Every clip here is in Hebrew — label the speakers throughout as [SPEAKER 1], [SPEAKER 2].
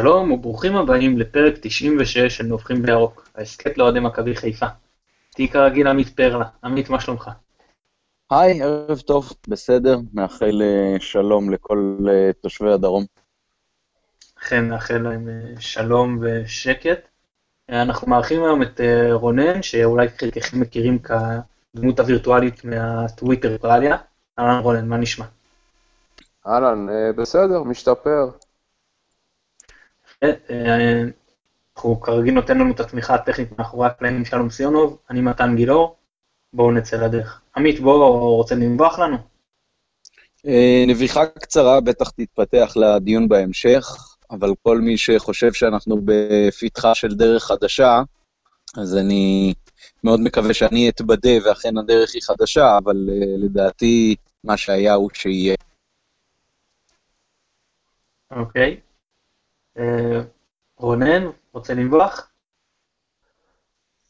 [SPEAKER 1] שלום וברוכים הבאים לפרק 96 של נובחים בירוק, ההסכת לאוהדי מכבי חיפה. תהי כרגיל עמית פרלה, עמית מה שלומך?
[SPEAKER 2] היי, ערב טוב, בסדר, מאחל אה, שלום לכל אה, תושבי הדרום.
[SPEAKER 1] אכן נאחל להם אה, שלום ושקט. אנחנו מארחים היום את רונן, שאולי חלקכם מכירים כדמות הווירטואלית מהטוויטר פרליה. אהלן רונן, מה נשמע?
[SPEAKER 3] אהלן, בסדר, משתפר.
[SPEAKER 1] אנחנו כרגיל נותן לנו את התמיכה הטכנית מאחורי הקלעים שלום סיונוב, אני מתן גילאור, בואו נצא לדרך. עמית, בואו רוצה לנבוח לנו?
[SPEAKER 2] אה, נביחה קצרה בטח תתפתח לדיון בהמשך, אבל כל מי שחושב שאנחנו בפתחה של דרך חדשה, אז אני מאוד מקווה שאני אתבדה ואכן הדרך היא חדשה, אבל לדעתי מה שהיה הוא שיהיה.
[SPEAKER 1] אוקיי. אה, רונן, רוצה לנבוח?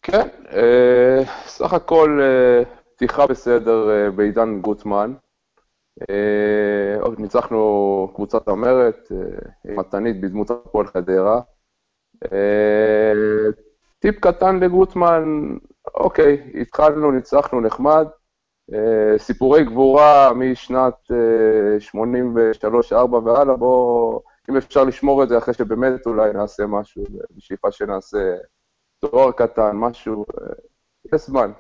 [SPEAKER 3] כן, אה, סך הכל אה, פתיחה בסדר בעידן גוטמן. ניצחנו קבוצת המרת מתנית בדמות הפועל חדרה. טיפ קטן לגוטמן, אוקיי, התחלנו, ניצחנו, נחמד. סיפורי גבורה משנת 83-4 והלאה, בואו, אם אפשר לשמור את זה אחרי שבאמת אולי נעשה משהו, בשאיפה שנעשה תואר קטן, משהו, אה, יש זמן.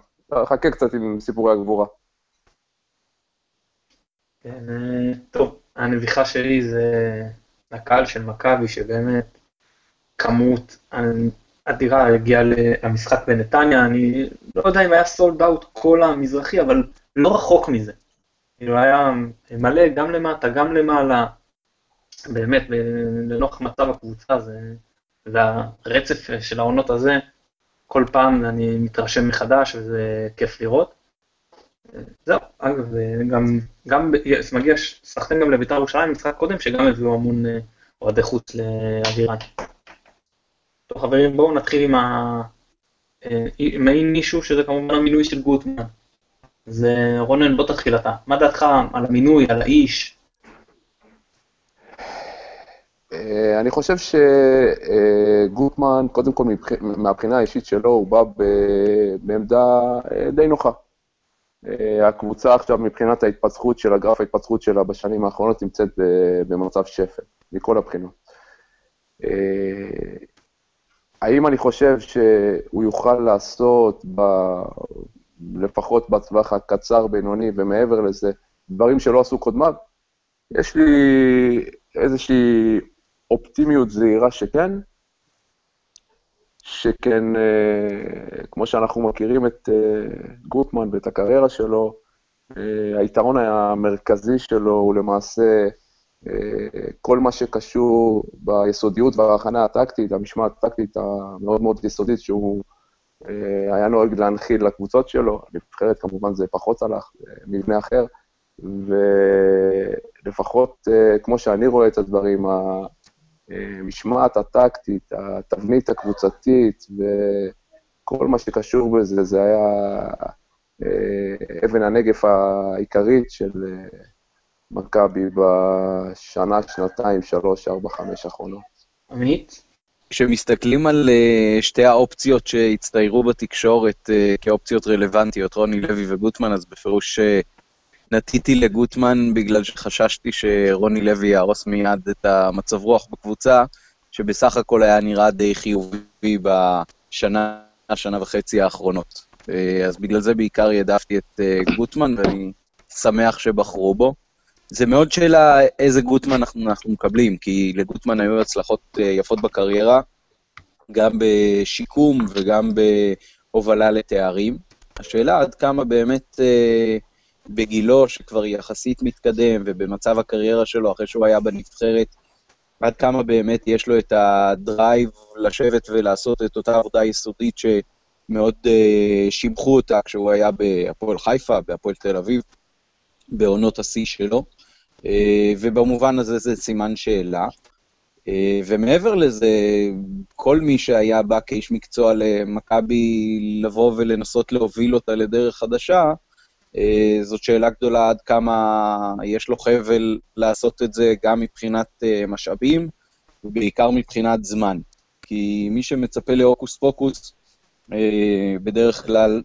[SPEAKER 3] חכה קצת עם סיפורי הגבורה.
[SPEAKER 1] כן, אה, טוב, הנביכה שלי זה הקהל של מכבי, שבאמת כמות אדירה הגיעה למשחק בנתניה, אני לא יודע אם היה סולד אאוט כל המזרחי, אבל לא רחוק מזה. כאילו היה מלא גם למטה, גם למעלה, באמת, לנוכח מצב הקבוצה, זה, זה הרצף של העונות הזה, כל פעם אני מתרשם מחדש וזה כיף לראות. זהו, אגב, גם, גם מגיע סחטיין גם לבית"ר ירושלים, משחק קודם, שגם הביאו המון אה, אוהדי חוץ לאווירן. טוב חברים, בואו נתחיל עם המעין מישהו, שזה כמובן המינוי של גוטמן. אז רונן, בוא תתחיל אתה. מה דעתך על המינוי, על האיש?
[SPEAKER 3] אה, אני חושב שגוטמן, קודם כל מהבחינה האישית שלו, הוא בא בעמדה אה, די נוחה. אה, הקבוצה עכשיו, מבחינת ההתפתחות של הגרף ההתפתחות שלה בשנים האחרונות, נמצאת במצב שפל, מכל הבחינות. האם אני חושב שהוא יוכל לעשות, ב... לפחות בטווח הקצר, בינוני ומעבר לזה, דברים שלא עשו קודמיו? יש לי איזושהי אופטימיות זהירה שכן, שכן, אה, כמו שאנחנו מכירים את אה, גוטמן ואת הקריירה שלו, אה, היתרון המרכזי שלו הוא למעשה כל מה שקשור ביסודיות וההכנה הטקטית, המשמעת הטקטית המאוד מאוד יסודית שהוא היה נוהג להנחיל לקבוצות שלו. הנבחרת כמובן זה פחות הלך, מבנה אחר, ולפחות כמו שאני רואה את הדברים, המשמעת הטקטית, התבנית הקבוצתית וכל מה שקשור בזה, זה היה אה, אבן הנגף העיקרית של אה, מכבי בשנה, שנתיים, שלוש, ארבע, חמש האחרונות.
[SPEAKER 1] עמית?
[SPEAKER 2] כשמסתכלים על uh, שתי האופציות שהצטיירו בתקשורת כאופציות רלוונטיות, רוני לוי וגוטמן, אז בפירוש נטיתי לגוטמן בגלל שחששתי שרוני לוי יהרוס מיד את המצב רוח בקבוצה, שבסך הכל היה נראה די חיובי בשנה, שנה וחצי האחרונות. אה, אז בגלל זה בעיקר העדפתי את אה, גוטמן, ואני שמח שבחרו בו. זה מאוד שאלה איזה גוטמן אנחנו, אנחנו מקבלים, כי לגוטמן היו הצלחות אה, יפות בקריירה, גם בשיקום וגם בהובלה לתארים. השאלה עד כמה באמת אה, בגילו, שכבר יחסית מתקדם, ובמצב הקריירה שלו, אחרי שהוא היה בנבחרת, עד כמה באמת יש לו את הדרייב לשבת ולעשות את אותה עבודה יסודית שמאוד uh, שיבחו אותה כשהוא היה בהפועל חיפה, בהפועל תל אביב, בעונות השיא שלו. Uh, ובמובן הזה זה סימן שאלה. Uh, ומעבר לזה, כל מי שהיה בא כאיש מקצוע למכבי לבוא ולנסות להוביל אותה לדרך חדשה, אה, זאת שאלה גדולה עד כמה יש לו חבל לעשות את זה גם מבחינת אה, משאבים ובעיקר מבחינת זמן. כי מי שמצפה להוקוס פוקוס, אה, בדרך כלל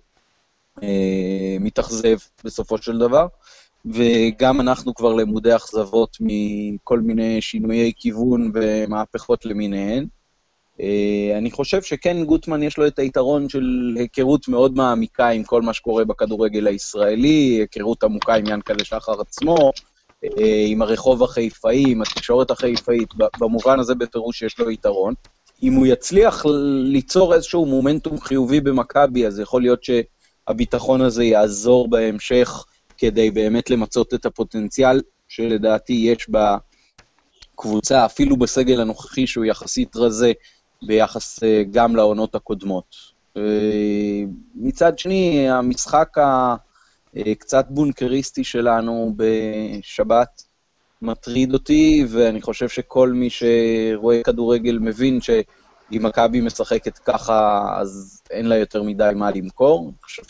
[SPEAKER 2] אה, מתאכזב בסופו של דבר, וגם אנחנו כבר למודי אכזבות מכל מיני שינויי כיוון ומהפכות למיניהן. אה, אני חושב שכן, גוטמן יש לו את היתרון של היכרות מאוד מעמיקה עם כל מה שקורה בכדורגל הישראלי, היכרות עמוקה עם ינקלה שחר עצמו, אה, עם הרחוב החיפאי, עם התקשורת החיפאית, במובן הזה בפירוש יש לו יתרון. אם הוא יצליח ליצור איזשהו מומנטום חיובי במכבי, אז יכול להיות שהביטחון הזה יעזור בהמשך כדי באמת למצות את הפוטנציאל שלדעתי יש בקבוצה, אפילו בסגל הנוכחי שהוא יחסית רזה ביחס אה, גם לעונות הקודמות. אה, מצד שני, המשחק הקצת אה, בונקריסטי שלנו בשבת מטריד אותי, ואני חושב שכל מי שרואה כדורגל מבין שאם מכבי משחקת ככה, אז אין לה יותר מדי מה למכור. אני חושב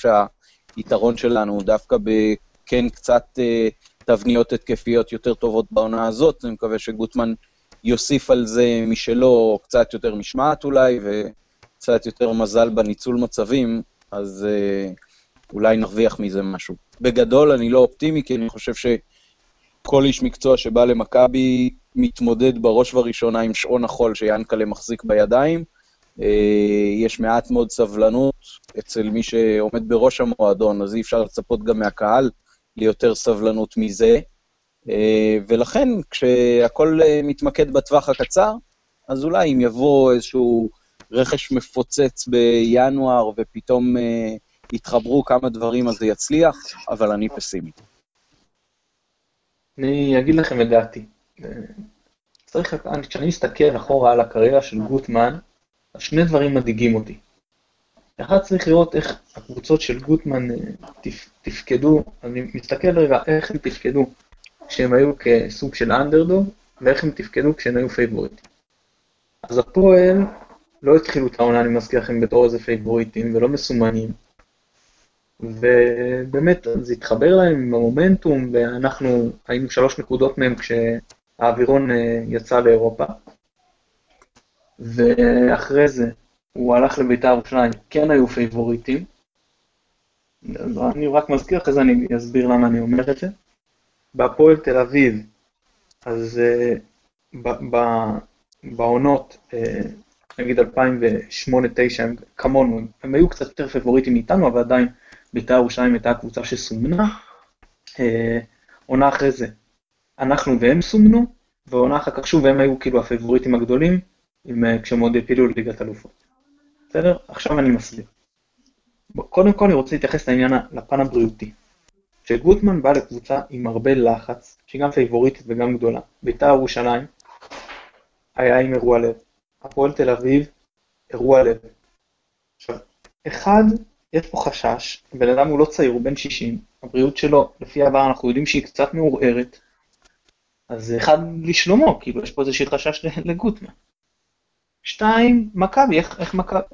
[SPEAKER 2] שהיתרון שלנו הוא דווקא בכן קצת תבניות התקפיות יותר טובות בעונה הזאת, אני מקווה שגוטמן יוסיף על זה משלו קצת יותר משמעת אולי, וקצת יותר מזל בניצול מצבים, אז אה, אולי נרוויח מזה משהו. בגדול, אני לא אופטימי, כי אני חושב שכל איש מקצוע שבא למכבי מתמודד בראש ובראשונה עם שעון החול שיאנקלה מחזיק בידיים. אה, יש מעט מאוד סבלנות אצל מי שעומד בראש המועדון, אז אי אפשר לצפות גם מהקהל ליותר סבלנות מזה. אה, ולכן, כשהכול אה, מתמקד בטווח הקצר, אז אולי אם יבוא איזשהו רכש מפוצץ בינואר ופתאום אה, יתחברו כמה דברים אז זה יצליח, אבל אני פסימי.
[SPEAKER 1] אני אגיד לכם את דעתי. צריך, כשאני מסתכל אחורה על הקריירה של גוטמן, אז שני דברים מדאיגים אותי. אחד צריך לראות איך הקבוצות של גוטמן תפקדו, אני מסתכל רגע איך הם תפקדו כשהם היו כסוג של אנדרדוג, ואיך הם תפקדו כשהם היו פייבוריטים. אז הפועל לא התחילו את העונה, אני מזכיר לכם, בתור איזה פייבוריטים ולא מסומנים. ובאמת, זה התחבר להם עם המומנטום, ואנחנו היינו שלוש נקודות מהם כשהאווירון אה, יצא לאירופה. ואחרי זה, הוא הלך לביתר ירושלים, כן היו פייבוריטים. אני רק מזכיר, אחרי זה אני אסביר למה אני אומר את זה. בהפועל תל אביב, אז uh, בעונות, uh, נגיד 2008-2009, הם כמונו, הם היו קצת יותר פבוריטים מאיתנו, אבל עדיין בית"ר ירושלים הייתה הקבוצה שסומנה. Uh, עונה אחרי זה, אנחנו והם סומנו, ועונה אחר כך שוב הם היו כאילו הפבוריטים הגדולים, עם, כשהם עוד הפילו לליגת אלופות. בסדר? עכשיו אני מסביר. קודם כל אני רוצה להתייחס לעניין, לפן הבריאותי. כשגוטמן בא לקבוצה עם הרבה לחץ, שהיא גם פייבוריטית וגם גדולה, בית"ר ירושלים היה עם אירוע לב, הפועל תל אביב, אירוע לב. עכשיו, אחד, יש פה חשש, בן אדם הוא לא צעיר, הוא בן 60, הבריאות שלו, לפי העבר אנחנו יודעים שהיא קצת מעורערת, אז זה אחד לשלומו, כאילו יש פה איזושהי חשש לגוטמן. שתיים, מכבי, איך,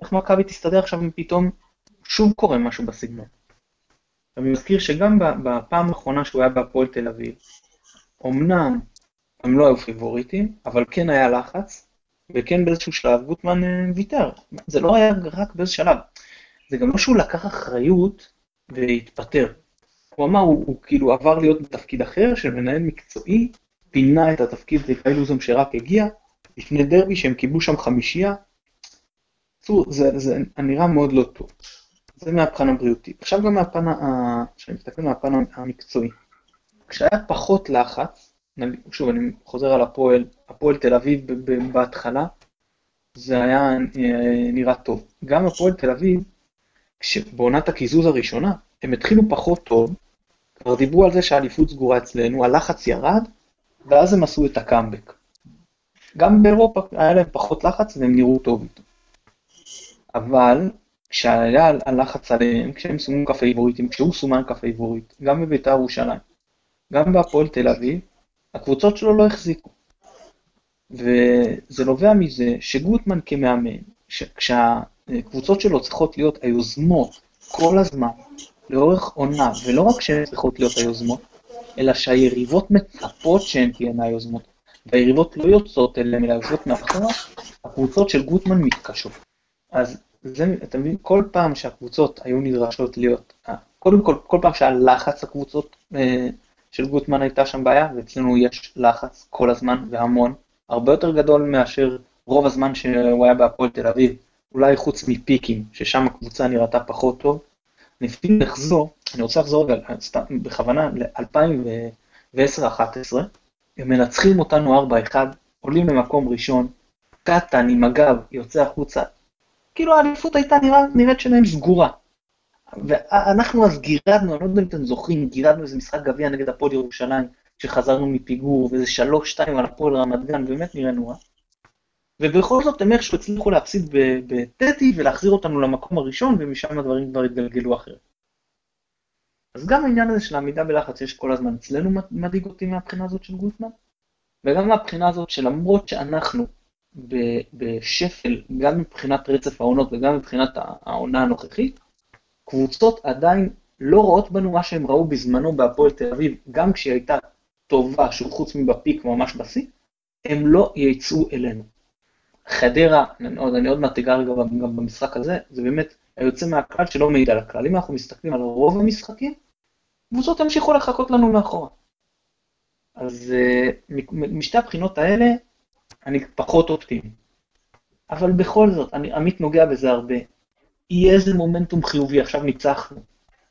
[SPEAKER 1] איך מכבי תסתדר עכשיו אם פתאום שוב קורה משהו בסגנון. אני מזכיר שגם בפעם האחרונה שהוא היה בהפועל תל אביב, אמנם הם לא היו פיבוריטים, אבל כן היה לחץ, וכן באיזשהו שלב גוטמן אה, ויתר. זה לא היה רק באיזה שלב. זה גם לא שהוא לקח אחריות והתפטר. הוא אמר, הוא, הוא כאילו עבר להיות בתפקיד אחר של מנהל מקצועי, פינה את התפקיד לאיתי לוזון שרק הגיע, לפני דרבי שהם קיבלו שם חמישייה. זה, זה נראה מאוד לא טוב. זה מהפן הבריאותי. עכשיו גם מהפן, כשאני מסתכל מהפן המקצועי. כשהיה פחות לחץ, שוב, אני חוזר על הפועל, הפועל תל אביב בהתחלה, זה היה אה, נראה טוב. גם הפועל תל אביב, בעונת הקיזוז הראשונה, הם התחילו פחות טוב, כבר דיברו על זה שהאליפות סגורה אצלנו, הלחץ ירד, ואז הם עשו את הקאמבק. גם באירופה היה להם פחות לחץ והם נראו טוב איתו. אבל כשהיה הלחץ עליהם, כשהם סומנו כפייבוריטים, כשהוא סומן כפייבוריט, גם בבית"ר ירושלים, גם בהפועל תל אביב, הקבוצות שלו לא החזיקו. וזה נובע מזה שגוטמן כמאמן, כשהקבוצות שלו צריכות להיות היוזמות כל הזמן, לאורך עונה, ולא רק שהן צריכות להיות היוזמות, אלא שהיריבות מצפות שהן תהיינה היוזמות. והיריבות לא יוצאות אליהם אלא יוצאות מאחורה, הקבוצות של גוטמן מתקשות. אז זה, אתה מבין, כל פעם שהקבוצות היו נדרשות להיות, אה, קודם כל, כל פעם שהיה לחץ הקבוצות אה, של גוטמן הייתה שם בעיה, ואצלנו יש לחץ כל הזמן והמון, הרבה יותר גדול מאשר רוב הזמן שהוא היה בהפועל תל אביב, אולי חוץ מפיקים, ששם הקבוצה נראתה פחות טוב. לפי לחזור, אני רוצה לחזור בכוונה ל-2010-2011, הם מנצחים אותנו 4-1, עולים למקום ראשון, קטן עם הגב יוצא החוצה, כאילו האליפות הייתה נראה, נראית שלהם סגורה. ואנחנו אז גירדנו, אני לא יודע אם אתם זוכרים, גירדנו איזה משחק גביע נגד הפועל ירושלים, כשחזרנו מפיגור, ואיזה שלוש, שתיים על הפועל רמת גן, באמת נראה נורא. ובכל זאת הם איכשהו הצליחו להפסיד בטדי ולהחזיר אותנו למקום הראשון, ומשם הדברים כבר התגלגלו אחרת. אז גם העניין הזה של העמידה בלחץ יש כל הזמן אצלנו מדאיג אותי מהבחינה הזאת של גוטמן, וגם מהבחינה הזאת שלמרות שאנחנו בשפל, גם מבחינת רצף העונות וגם מבחינת העונה הנוכחית, קבוצות עדיין לא רואות בנו מה שהם ראו בזמנו בהפועל תל אביב, גם כשהיא הייתה טובה, שהוא חוץ מבפיק ממש בשיא, הם לא יצאו אלינו. חדרה, אני עוד מעט אגע רגע גם במשחק הזה, זה באמת היוצא מהכלל שלא מעיד על הכלל. אם אנחנו מסתכלים על רוב המשחקים, קבוצות המשיכו לחכות לנו מאחורה. אז אה, משתי הבחינות האלה, אני פחות אופטימי. אבל בכל זאת, אני, עמית נוגע בזה הרבה. יהיה איזה מומנטום חיובי, עכשיו ניצחנו,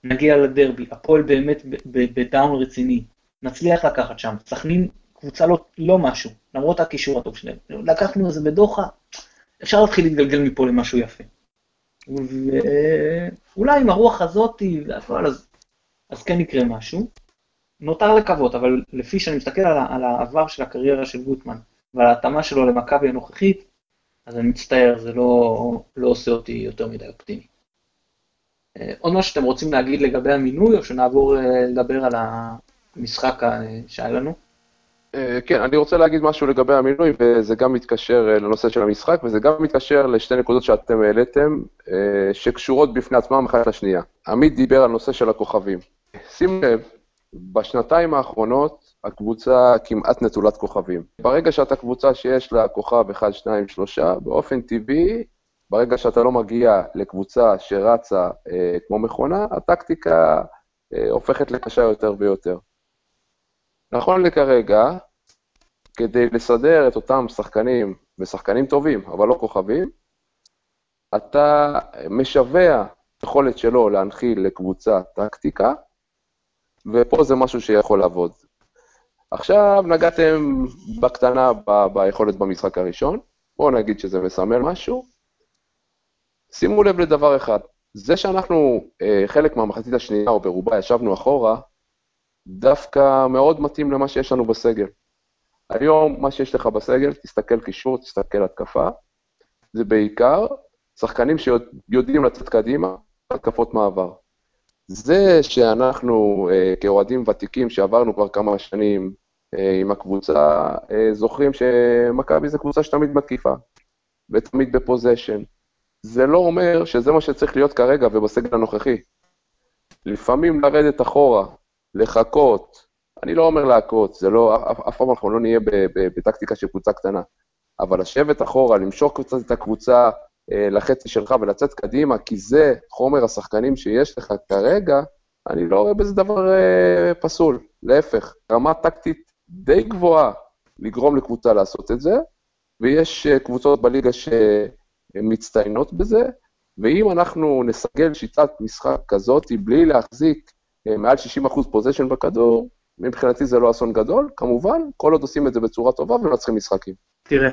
[SPEAKER 1] נגיע לדרבי, הפועל באמת בדאון רציני, נצליח לקחת שם, סכנין קבוצה לא, לא משהו, למרות הקישור הטוב שלהם. לקחנו איזה בדוחה, אפשר להתחיל להתגלגל מפה למשהו יפה. ואולי עם הרוח הזאתי, אז, אז כן יקרה משהו. נותר לקוות, אבל לפי שאני מסתכל על, על העבר של הקריירה של גוטמן ועל ההתאמה שלו למכבי הנוכחית, אז אני מצטער, זה לא, לא עושה אותי יותר מדי אופטימי. אה, עוד משהו שאתם רוצים להגיד לגבי המינוי, או שנעבור אה, לדבר על המשחק אה, שהיה לנו?
[SPEAKER 3] כן, אני רוצה להגיד משהו לגבי המינוי, וזה גם מתקשר לנושא של המשחק, וזה גם מתקשר לשתי נקודות שאתם העליתם, שקשורות בפני עצמם אחת לשנייה. עמית דיבר על נושא של הכוכבים. שים לב, בשנתיים האחרונות הקבוצה כמעט נטולת כוכבים. ברגע שאתה קבוצה שיש לה כוכב 1, 2, 3, באופן טבעי, ברגע שאתה לא מגיע לקבוצה שרצה אה, כמו מכונה, הטקטיקה אה, הופכת לקשה יותר ויותר. נכון לכרגע, כדי לסדר את אותם שחקנים, ושחקנים טובים, אבל לא כוכבים, אתה משווע יכולת שלו להנחיל לקבוצה טקטיקה, ופה זה משהו שיכול לעבוד. עכשיו נגעתם בקטנה ב- ביכולת במשחק הראשון, בואו נגיד שזה מסמל משהו. שימו לב לדבר אחד, זה שאנחנו אה, חלק מהמחצית השנייה או ברובה ישבנו אחורה, דווקא מאוד מתאים למה שיש לנו בסגל. היום, מה שיש לך בסגל, תסתכל קישור, תסתכל התקפה, זה בעיקר שחקנים שיודעים לצאת קדימה, התקפות מעבר. זה שאנחנו אה, כאוהדים ותיקים שעברנו כבר כמה שנים עם הקבוצה, אה, זוכרים שמכבי זה קבוצה שתמיד מתקיפה, ותמיד בפוזיישן. זה לא אומר שזה מה שצריך להיות כרגע ובסגל הנוכחי. לפעמים לרדת אחורה, לחכות, אני לא אומר להכות, זה לא, אף, פעם אנחנו לא נהיה בטקטיקה של קבוצה קטנה, אבל לשבת אחורה, למשוך קצת את הקבוצה אה, לחצי שלך ולצאת קדימה, כי זה חומר השחקנים שיש לך כרגע, אני לא רואה בזה דבר אה, פסול. להפך, רמה טקטית די גבוהה לגרום לקבוצה לעשות את זה, ויש אה, קבוצות בליגה שמצטיינות בזה, ואם אנחנו נסגל שיטת משחק כזאת בלי להחזיק מעל 60% פוזיישן בכדור, מבחינתי זה לא אסון גדול, כמובן, כל עוד עושים את זה בצורה טובה ומנצחים משחקים.
[SPEAKER 1] תראה,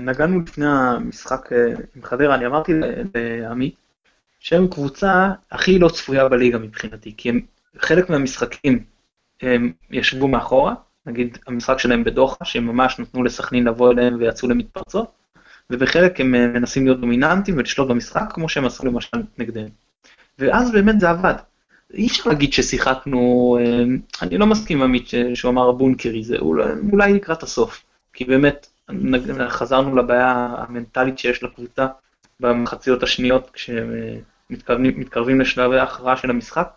[SPEAKER 1] נגענו לפני המשחק אה, עם חדרה, אני אמרתי לעמי, שהם קבוצה הכי לא צפויה בליגה מבחינתי, כי הם, חלק מהמשחקים הם ישבו מאחורה, נגיד המשחק שלהם בדוחה, שהם ממש נתנו לסכנין לבוא אליהם ויצאו למתפרצות, ובחלק הם אה, מנסים להיות דומיננטיים ולשלוט במשחק, כמו שהם עשו למשל נגדהם. ואז באמת זה עבד. אי אפשר להגיד ששיחקנו, אה, אני לא מסכים עם עמית שהוא אמר הבונקרי, זה אולי, אולי לקראת הסוף, כי באמת חזרנו לבעיה המנטלית שיש לקבוצה במחציות השניות כשמתקרבים לשלבי ההכרעה של המשחק,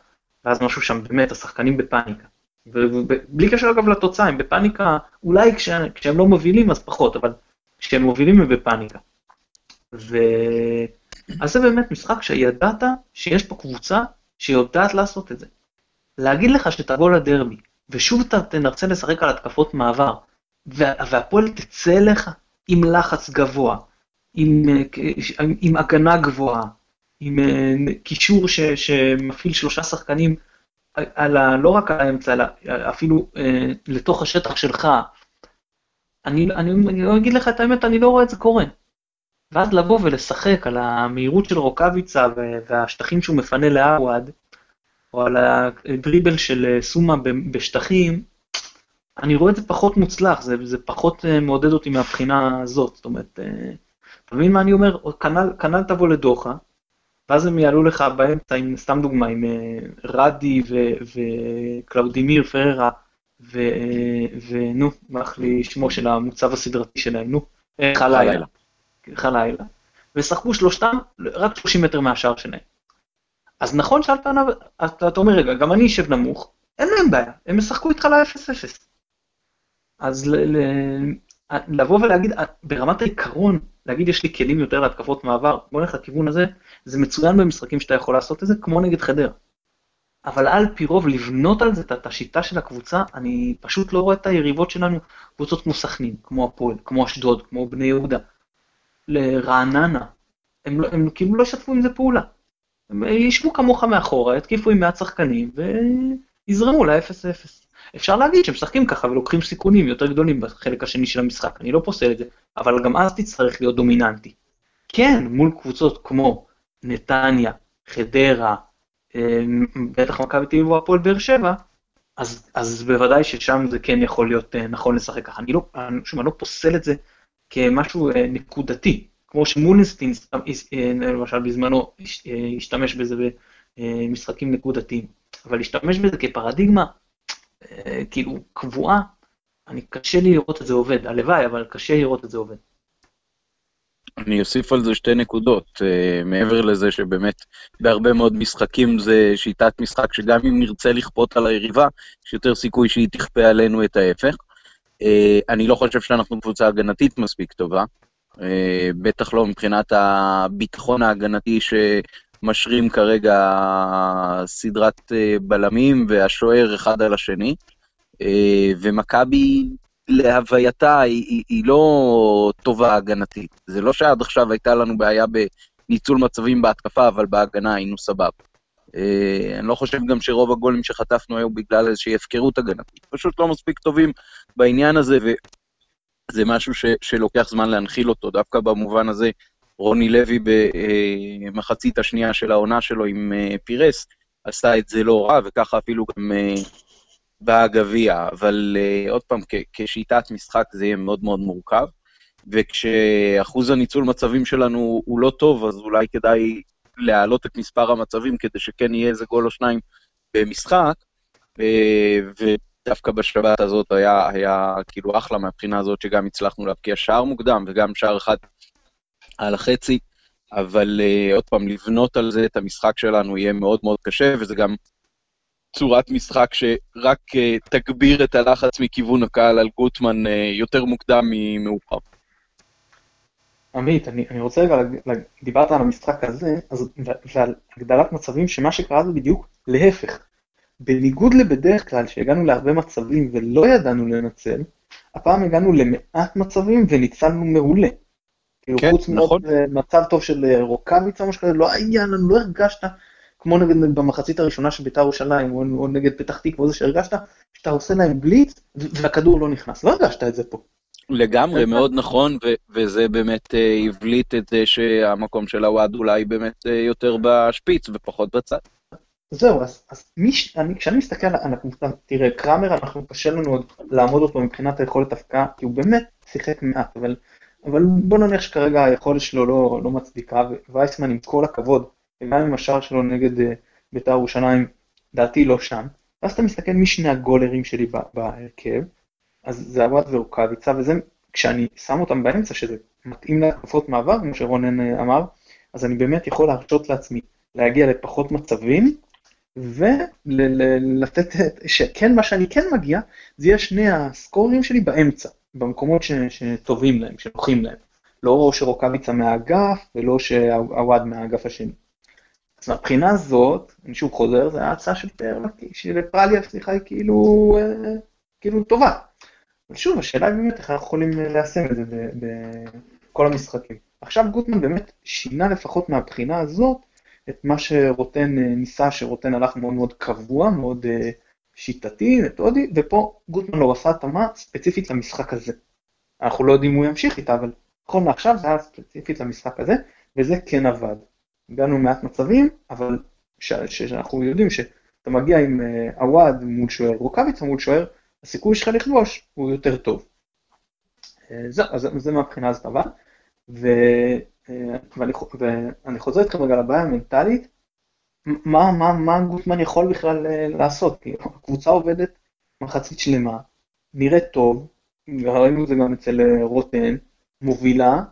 [SPEAKER 1] ואז משהו שם באמת, השחקנים בפאניקה. ובלי קשר אגב לתוצאה, הם בפאניקה, אולי כש, כשהם לא מובילים אז פחות, אבל כשהם מובילים הם בפאניקה. ו... אז זה באמת משחק שידעת שיש פה קבוצה שיודעת לעשות את זה. להגיד לך שתבוא לדרבי, ושוב אתה תנרצה לשחק על התקפות מעבר, והפועל תצא לך עם לחץ גבוה, עם, עם הגנה גבוהה, עם קישור ש, שמפעיל שלושה שחקנים על ה, לא רק על האמצע, אפילו אה, לתוך השטח שלך. אני, אני, אני אגיד לך את האמת, אני לא רואה את זה קורה. ואז לבוא ולשחק על המהירות של רוקאביצה והשטחים שהוא מפנה לעווד, או על הדריבל של אה, סומה בשטחים, אני רואה את זה פחות מוצלח, זה, זה פחות אה, מעודד אותי מהבחינה הזאת. זאת אומרת, אה, אתה מבין מה אני אומר? כנ"ל, כנ"ל תבוא לדוחה, ואז הם יעלו לך באמצע, עם, סתם דוגמה, עם רדי וקלאודימיר פררה, ונו, ברח לי שמו של המוצב הסדרתי שלהם, נו, חלילה. חלילה. ושחקו שלושתם רק 30 מטר מהשער שלהם. אז נכון שעל פניו, אתה, אתה אומר, רגע, גם אני אשב נמוך, אין להם בעיה, הם ישחקו איתך ל-0-0. אז ל, ל, לבוא ולהגיד, ברמת העיקרון, להגיד יש לי כלים יותר להתקפות מעבר, בוא נלך לכיוון הזה, זה מצוין במשחקים שאתה יכול לעשות את זה, כמו נגד חדר. אבל על פי רוב לבנות על זה את השיטה של הקבוצה, אני פשוט לא רואה את היריבות שלנו, קבוצות כמו סכנין, כמו הפועל, כמו אשדוד, כמו בני יהודה, לרעננה. הם, לא, הם כאילו לא ישתפו עם זה פעולה. הם ישבו כמוך מאחורה, יתקיפו עם מעט שחקנים ויזרמו ל-0-0. אפשר להגיד שהם משחקים ככה ולוקחים סיכונים יותר גדולים בחלק השני של המשחק, אני לא פוסל את זה, אבל גם אז תצטרך להיות דומיננטי. כן, מול קבוצות כמו נתניה, חדרה, אמ, בטח מכבי תל אביב או הפועל באר שבע, אז, אז בוודאי ששם זה כן יכול להיות אה, נכון לשחק ככה. אני לא, שוב, אני לא פוסל את זה כמשהו אה, נקודתי, כמו שמולינסטין אה, למשל בזמנו השתמש בזה במשחקים נקודתיים, אבל להשתמש בזה כפרדיגמה, כאילו קבועה, אני קשה לי לראות את זה עובד, הלוואי, אבל קשה לראות את זה עובד.
[SPEAKER 2] אני אוסיף על זה שתי נקודות, uh, מעבר לזה שבאמת בהרבה מאוד משחקים זה שיטת משחק שגם אם נרצה לכפות על היריבה, יש יותר סיכוי שהיא תכפה עלינו את ההפך. Uh, אני לא חושב שאנחנו קבוצה הגנתית מספיק טובה, uh, בטח לא מבחינת הביטחון ההגנתי שמשרים כרגע סדרת uh, בלמים והשוער אחד על השני. Uh, ומכבי להווייתה היא, היא לא טובה הגנתית. זה לא שעד עכשיו הייתה לנו בעיה בניצול מצבים בהתקפה, אבל בהגנה היינו סבבה. אה, אני לא חושב גם שרוב הגולים שחטפנו היו בגלל איזושהי הפקרות הגנתית. פשוט לא מספיק טובים בעניין הזה, וזה משהו ש, שלוקח זמן להנחיל אותו. דווקא במובן הזה, רוני לוי במחצית השנייה של העונה שלו עם אה, פירס, עשה את זה לא רע, וככה אפילו גם אה, בגביע, אבל uh, עוד פעם, כשיטת משחק זה יהיה מאוד מאוד מורכב, וכשאחוז הניצול מצבים שלנו הוא לא טוב, אז אולי כדאי להעלות את מספר המצבים כדי שכן יהיה איזה גול או שניים במשחק, ודווקא בשבת הזאת היה, היה כאילו אחלה מהבחינה הזאת, שגם הצלחנו להבקיע שער מוקדם וגם שער אחד על החצי. אבל uh, עוד פעם, לבנות על זה את המשחק שלנו יהיה מאוד מאוד קשה, וזה גם צורת משחק שרק uh, תגביר את הלחץ מכיוון הקהל על גוטמן uh, יותר מוקדם ממאוחר.
[SPEAKER 1] עמית, אני, אני רוצה רגע, דיברת על המשחק הזה, אז, ועל הגדלת מצבים, שמה שקרה זה בדיוק להפך. בניגוד לבדרך כלל, שהגענו להרבה מצבים ולא ידענו לנצל, הפעם הגענו למעט מצבים וניצלנו מעולה. כאילו, כן, חוץ נכון. מצב טוב של רוקאביצה או משהו כזה, לא היה לנו, לא הרגשת כמו נגד במחצית הראשונה של בית"ר ירושלים, או, או נגד פתח תקווה, זה שהרגשת שאתה עושה להם בליץ, והכדור לא נכנס. לא הרגשת את זה פה.
[SPEAKER 2] לגמרי, מאוד נכון, וזה באמת אה, הבליט את זה שהמקום של הוואד אולי באמת אה, יותר בשפיץ ופחות בצד.
[SPEAKER 1] זהו, אז, אז מי, אני, כשאני מסתכל על הקבוצה, תראה, קראמר, אנחנו קשה לנו עוד לעמוד אותו מבחינת היכולת הפקעה, כי הוא באמת שיחק מעט, אבל, אבל בוא נניח שכרגע היכולת שלו לא, לא מצדיקה, ווייסמן עם כל הכבוד, וגם עם השער שלו נגד uh, בית"ר ירושלים, דעתי לא שם. ואז אתה מסתכל מי שני הגולרים שלי בהרכב, אז זה עבד ורוקאביצה, וזה כשאני שם אותם באמצע, שזה מתאים להתקפות מעבר, כמו שרונן uh, אמר, אז אני באמת יכול להרשות לעצמי להגיע לפחות מצבים, ולתת, שכן, מה שאני כן מגיע, זה יהיה שני הסקורים שלי באמצע, במקומות ש, שטובים להם, שנוחים להם. לא שרוקאביצה מהאגף, ולא שעווד מהאגף השני. אז מהבחינה הזאת, אני שוב חוזר, זה ההצעה של פרליה, סליחה, היא כאילו, אה, כאילו טובה. אבל שוב, השאלה היא באמת איך אנחנו יכולים ליישם את זה בכל המשחקים. עכשיו גוטמן באמת שינה לפחות מהבחינה הזאת את מה שרוטן אה, ניסה, שרוטן הלך מאוד מאוד קבוע, מאוד אה, שיטתי, מתודי, ופה גוטמן לא עשה התאמה ספציפית למשחק הזה. אנחנו לא יודעים אם הוא ימשיך איתה, אבל נכון לעכשיו זה היה ספציפית למשחק הזה, וזה כן עבד. הגענו מעט מצבים, אבל שאנחנו יודעים שאתה מגיע עם אה, עווד מול שוער, רוקאביצה מול שוער, הסיכוי שלך לכבוש הוא יותר טוב. זהו, אז זה מהבחינה הזאת עבד. אה, ואני חוזר איתכם רגע לבעיה המנטלית, מה, מה, מה גוטמן יכול בכלל אה, לעשות? הקבוצה עובדת מחצית שלמה, נראית טוב, ראינו את זה גם אצל אה, רוטן, מובילה,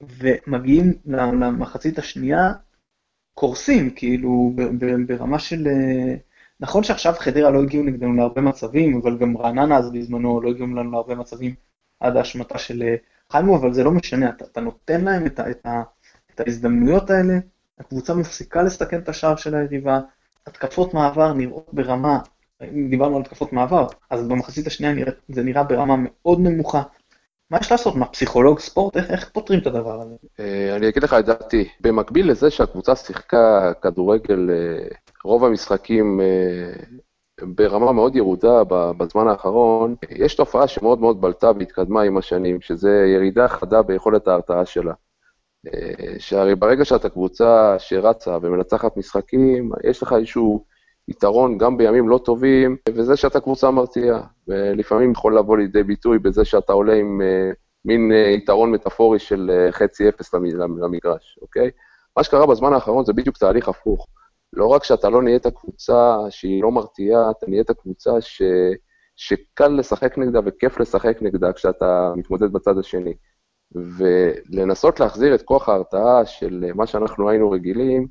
[SPEAKER 1] ומגיעים למחצית השנייה, קורסים, כאילו ברמה של... נכון שעכשיו חדרה לא הגיעו נגדנו להרבה מצבים, אבל גם רעננה אז בזמנו לא הגיעו לנו להרבה מצבים עד ההשמטה של חיימו, אבל זה לא משנה, אתה, אתה נותן להם את, את, את ההזדמנויות האלה, הקבוצה מפסיקה לסכן את השער של היריבה, התקפות מעבר נראות ברמה, אם דיברנו על התקפות מעבר, אז במחצית השנייה נראה, זה נראה ברמה מאוד נמוכה. מה יש לעשות? מה, פסיכולוג ספורט? איך, איך פותרים את הדבר הזה?
[SPEAKER 3] אה, אני אגיד לך את דעתי. במקביל לזה שהקבוצה שיחקה כדורגל אה, רוב המשחקים אה, ברמה מאוד ירודה בזמן האחרון, יש תופעה שמאוד מאוד בלטה והתקדמה עם השנים, שזה ירידה חדה ביכולת ההרתעה שלה. אה, שהרי ברגע שאתה קבוצה שרצה ומנצחת משחקים, יש לך איזשהו יתרון גם בימים לא טובים, וזה שאתה קבוצה מרתיעה. ולפעמים יכול לבוא לידי ביטוי בזה שאתה עולה עם uh, מין uh, יתרון מטאפורי של uh, חצי אפס למגרש, אוקיי? מה שקרה בזמן האחרון זה בדיוק תהליך הפוך. לא רק שאתה לא נהיית קבוצה שהיא לא מרתיעה, אתה נהיית קבוצה ש... שקל לשחק נגדה וכיף לשחק נגדה כשאתה מתמודד בצד השני. ולנסות להחזיר את כוח ההרתעה של מה שאנחנו היינו רגילים,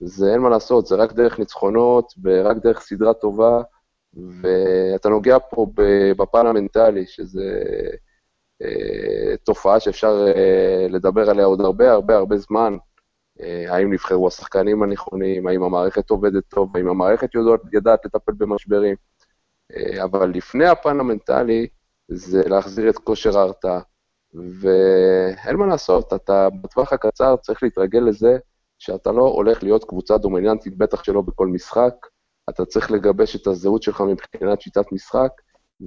[SPEAKER 3] זה אין מה לעשות, זה רק דרך ניצחונות ורק דרך סדרה טובה, ואתה נוגע פה בפן המנטלי, שזה אה, תופעה שאפשר אה, לדבר עליה עוד הרבה הרבה הרבה זמן, אה, האם נבחרו השחקנים הנכונים, האם המערכת עובדת טוב, האם המערכת יודעת, יודעת לטפל במשברים. אה, אבל לפני הפן המנטלי, זה להחזיר את כושר ההרתעה. ואין מה לעשות, אתה בטווח הקצר צריך להתרגל לזה שאתה לא הולך להיות קבוצה דומיננטית, בטח שלא בכל משחק. אתה צריך לגבש את הזהות שלך מבחינת שיטת משחק,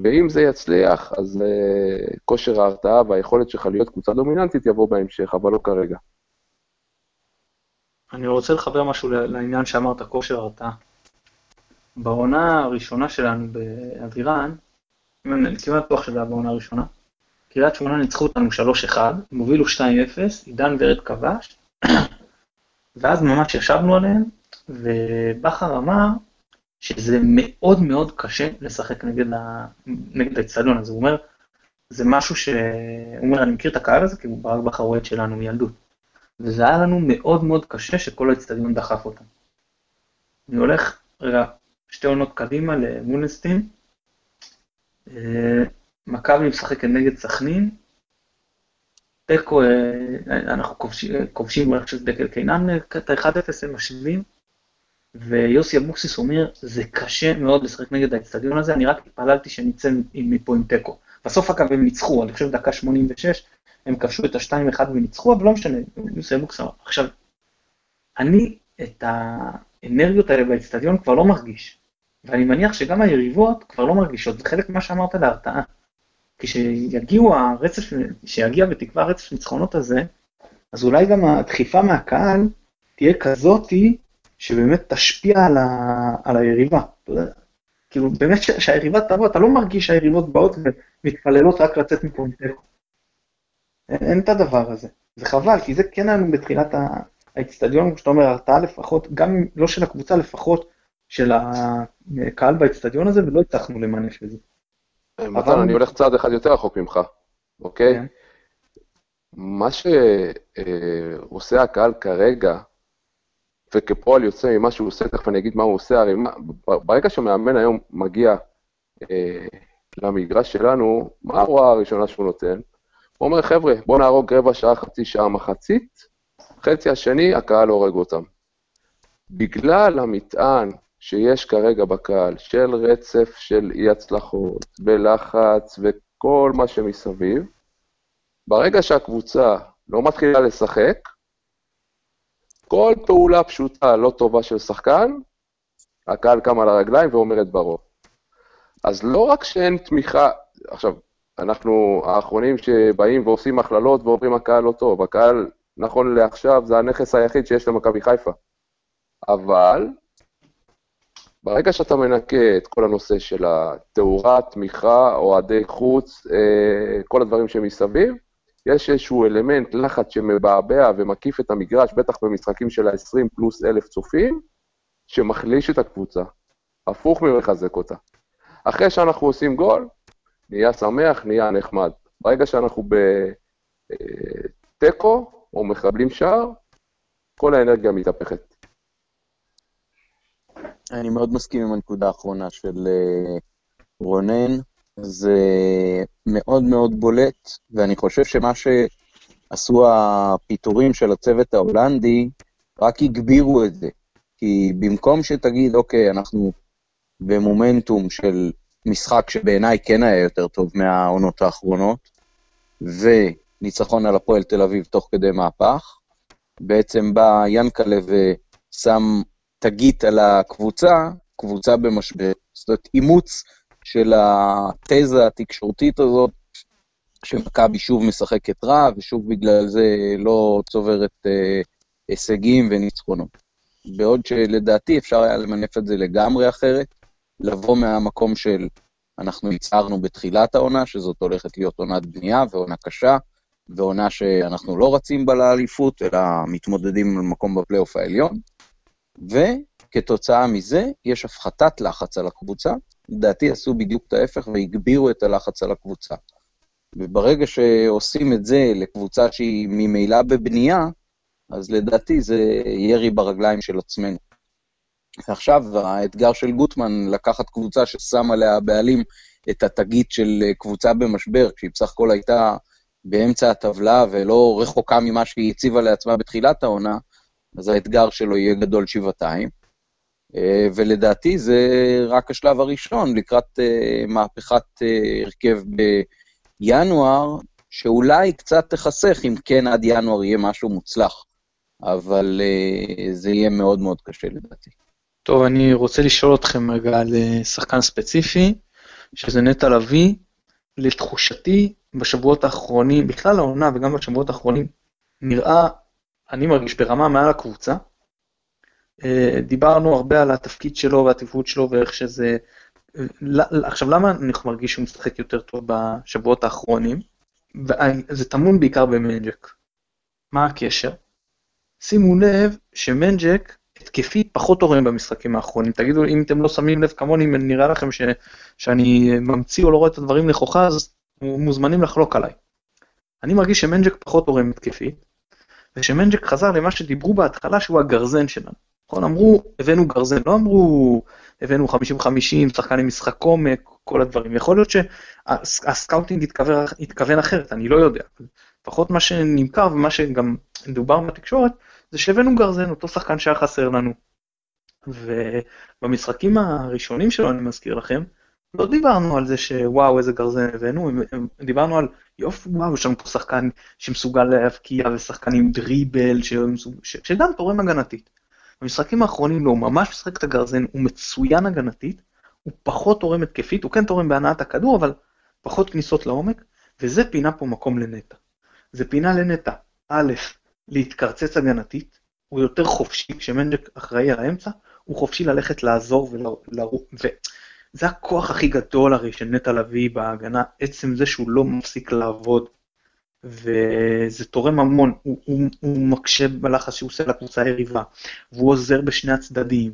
[SPEAKER 3] ואם זה יצליח, אז uh, כושר ההרתעה והיכולת שלך להיות קבוצה דומיננטית יבוא בהמשך, אבל לא כרגע.
[SPEAKER 1] אני רוצה לחבר משהו לעניין שאמרת, כושר הרתעה. בעונה הראשונה שלנו באבירן, כמעט בטוח שזה היה בעונה הראשונה, קריית שמונה ניצחו אותנו 3-1, הם הובילו 2-0, עידן ורד כבש, ואז ממש ישבנו עליהם, ובכר אמר שזה מאוד מאוד קשה לשחק נגד, האצטדיון הזה, הוא אומר, זה משהו ש... הוא אומר, אני מכיר את הקהל הזה, כי הוא ברק בכר אוהד שלנו מילדות. וזה היה לנו מאוד מאוד קשה שכל האצטדיון דחף אותם. אני הולך, רגע, שתי עונות קדימה למונסטין, אה, מכבי משחקת נגד סכנין, תיקו, אה, אנחנו כובשים, אני חושב דקל קינן, את ה-1-0 הם משווים, ויוסי אבוקסיס אומר, זה קשה מאוד לשחק נגד האצטדיון הזה, אני רק התפללתי שנצא מפה עם תיקו. בסוף אגב הם ניצחו, אני חושב דקה 86, הם כבשו את ה-2-1 וניצחו, אבל לא משנה, יוסי אבוקסיס אמר. עכשיו, אני את האנרגיות האלה באצטדיון כבר לא מרגיש, ואני מניח שגם היריבות כבר לא מרגישות, זה חלק ממה שאמרת להרתעה. כשיגיעו הרצף, שיגיע בתקווה הרצף ניצחונות הזה, אז אולי גם הדחיפה מהקהל תהיה כזאתי שבאמת תשפיע על, ה, על היריבה. כאילו באמת שהיריבה תבוא, אתה לא מרגיש שהיריבות באות ומתפללות רק לצאת מפה עם תיקו. אין, אין את הדבר הזה. זה חבל, כי זה כן היה לנו בתחילת האצטדיון, כמו שאתה אומר, הרתעה לפחות, גם לא של הקבוצה, לפחות של הקהל באצטדיון הזה, ולא הצלחנו למנף את זה.
[SPEAKER 3] אה, מתן, אני הולך צעד אחד יותר רחוק ממך, אוקיי? כן. מה שעושה הקהל כרגע, וכפועל יוצא ממה שהוא עושה, תכף אני אגיד מה הוא עושה, הרי ברגע שמאמן היום מגיע אה, למגרש שלנו, מה ההוראה הראשונה שהוא נותן? הוא אומר, חבר'ה, בואו נהרוג רבע שעה, חצי שעה, מחצית, חצי השני, הקהל הורג אותם. בגלל המטען שיש כרגע בקהל, של רצף של אי הצלחות, בלחץ וכל מה שמסביב, ברגע שהקבוצה לא מתחילה לשחק, כל פעולה פשוטה לא טובה של שחקן, הקהל קם על הרגליים ואומר את ברו. אז לא רק שאין תמיכה, עכשיו, אנחנו האחרונים שבאים ועושים הכללות ואומרים הקהל לא טוב, הקהל, נכון לעכשיו, זה הנכס היחיד שיש למכבי חיפה. אבל ברגע שאתה מנקה את כל הנושא של התאורה, תמיכה, אוהדי חוץ, אה, כל הדברים שמסביב, יש איזשהו אלמנט לחץ שמבעבע ומקיף את המגרש, בטח במשחקים של ה-20 פלוס אלף צופים, שמחליש את הקבוצה, הפוך ממחזק אותה. אחרי שאנחנו עושים גול, נהיה שמח, נהיה נחמד. ברגע שאנחנו בתיקו אה, או מחבלים שער, כל האנרגיה מתהפכת.
[SPEAKER 2] אני מאוד מסכים עם הנקודה האחרונה של אה, רונן. זה מאוד מאוד בולט, ואני חושב שמה שעשו הפיטורים של הצוות ההולנדי, רק הגבירו את זה. כי במקום שתגיד, אוקיי, אנחנו במומנטום של משחק שבעיניי כן היה יותר טוב מהעונות האחרונות, וניצחון על הפועל תל אביב תוך כדי מהפך, בעצם בא ינקלה ושם תגית על הקבוצה, קבוצה במשבר. זאת אומרת, אימוץ של התזה התקשורתית הזאת, שמכבי שוב משחקת רע, ושוב בגלל זה לא צוברת אה, הישגים וניצחונות. בעוד שלדעתי אפשר היה למנף את זה לגמרי אחרת, לבוא מהמקום של אנחנו הצהרנו בתחילת העונה, שזאת הולכת להיות עונת בנייה ועונה קשה, ועונה שאנחנו לא רצים בה לאליפות, אלא מתמודדים על מקום בפלייאוף העליון, וכתוצאה מזה יש הפחתת לחץ על הקבוצה, לדעתי עשו בדיוק את ההפך והגבירו את הלחץ על הקבוצה. וברגע שעושים את זה לקבוצה שהיא ממילא בבנייה, אז לדעתי זה ירי ברגליים של עצמנו. ועכשיו האתגר של גוטמן לקחת קבוצה ששם עליה הבעלים את התגית של קבוצה במשבר, כשהיא בסך הכל הייתה באמצע הטבלה ולא רחוקה ממה שהיא הציבה לעצמה בתחילת העונה, אז האתגר שלו יהיה גדול שבעתיים. אה, ולדעתי זה רק השלב הראשון לקראת אה, מהפכת אה, הרכב בינואר, שאולי קצת תחסך אם כן עד ינואר יהיה משהו מוצלח, אבל זה יהיה מאוד מאוד קשה לדעתי.
[SPEAKER 1] טוב, אני רוצה לשאול אתכם רגע על שחקן ספציפי, שזה נטע לביא. לתחושתי, בשבועות האחרונים, בכלל העונה וגם בשבועות האחרונים, נראה, אני מרגיש ברמה מעל הקבוצה. אה, דיברנו הרבה על התפקיד שלו והטיפות שלו ואיך שזה... עכשיו, למה אני מרגיש שהוא משחק יותר טוב בשבועות האחרונים? זה טמון בעיקר במנג'ק. מה הקשר? שימו לב שמנג'ק התקפית פחות תורם במשחקים האחרונים. תגידו, אם אתם לא שמים לב כמוני, אם נראה לכם ש, שאני ממציא או לא רואה את הדברים נכוחה, אז מוזמנים לחלוק עליי. אני מרגיש שמנג'ק פחות תורם התקפית, ושמנג'ק חזר למה שדיברו בהתחלה שהוא הגרזן שלנו. נכון, אמרו, הבאנו גרזן, לא אמרו, הבאנו 50-50, שחקן עם משחק עומק, כל הדברים. יכול להיות שהסקאוטינג התכוון, התכוון אחרת, אני לא יודע. לפחות מה שנמכר ומה שגם דובר בתקשורת, זה שהבאנו גרזן, אותו שחקן שהיה חסר לנו. ובמשחקים הראשונים שלו, אני מזכיר לכם, לא דיברנו על זה שוואו איזה גרזן הבאנו, דיברנו על יופי וואו יש לנו פה שחקן שמסוגל להבקיע ושחקן עם דריבל. שגם תורם הגנתית. במשחקים האחרונים לא, הוא ממש משחק את הגרזן, הוא מצוין הגנתית, הוא פחות תורם התקפית, הוא כן תורם בהנעת הכדור, אבל פחות כניסות לעומק, וזה פינה פה מקום לנטע. זה פינה לנטע, א', להתקרצץ הגנתית, הוא יותר חופשי, כשמנג'ק אחראי על האמצע, הוא חופשי ללכת לעזור ולרוץ, וזה הכוח הכי גדול הרי של נטע לביא בהגנה, עצם זה שהוא לא מפסיק לעבוד וזה תורם המון, הוא, הוא, הוא מקשה בלחץ שהוא עושה לקבוצה היריבה, והוא עוזר בשני הצדדים,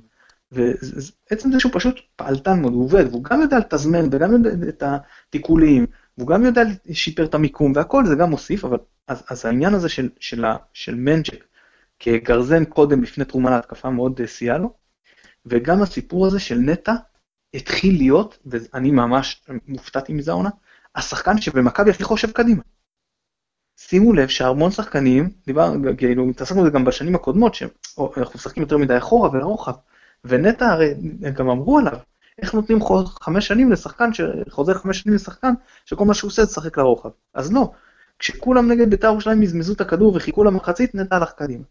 [SPEAKER 1] ועצם זה שהוא פשוט פעלתן מאוד, הוא עובד, והוא גם יודע לתזמן וגם יודע את התיקולים, והוא גם יודע לשפר את המיקום והכל, זה גם מוסיף, אבל אז, אז העניין הזה של, של, של מנצ'ק כגרזן קודם לפני תרומה להתקפה מאוד אה, סייע לו, וגם הסיפור הזה של נטע התחיל להיות, ואני ממש מופתעתי מזה העונה, השחקן שבמכבי הכי חושב קדימה. שימו לב שהמון שחקנים, דיבר, כאילו, התעסקנו בזה גם בשנים הקודמות, שאנחנו משחקים יותר מדי אחורה ולרוחב, ונטע הרי, גם אמרו עליו, איך נותנים חמש שנים לשחקן, שחוזר חמש שנים לשחקן, שכל מה שהוא עושה זה לשחק לרוחב. אז לא, כשכולם נגד בית"ר ירושלים מזמזו את הכדור וחיכו למחצית, נטע הלך קדימה.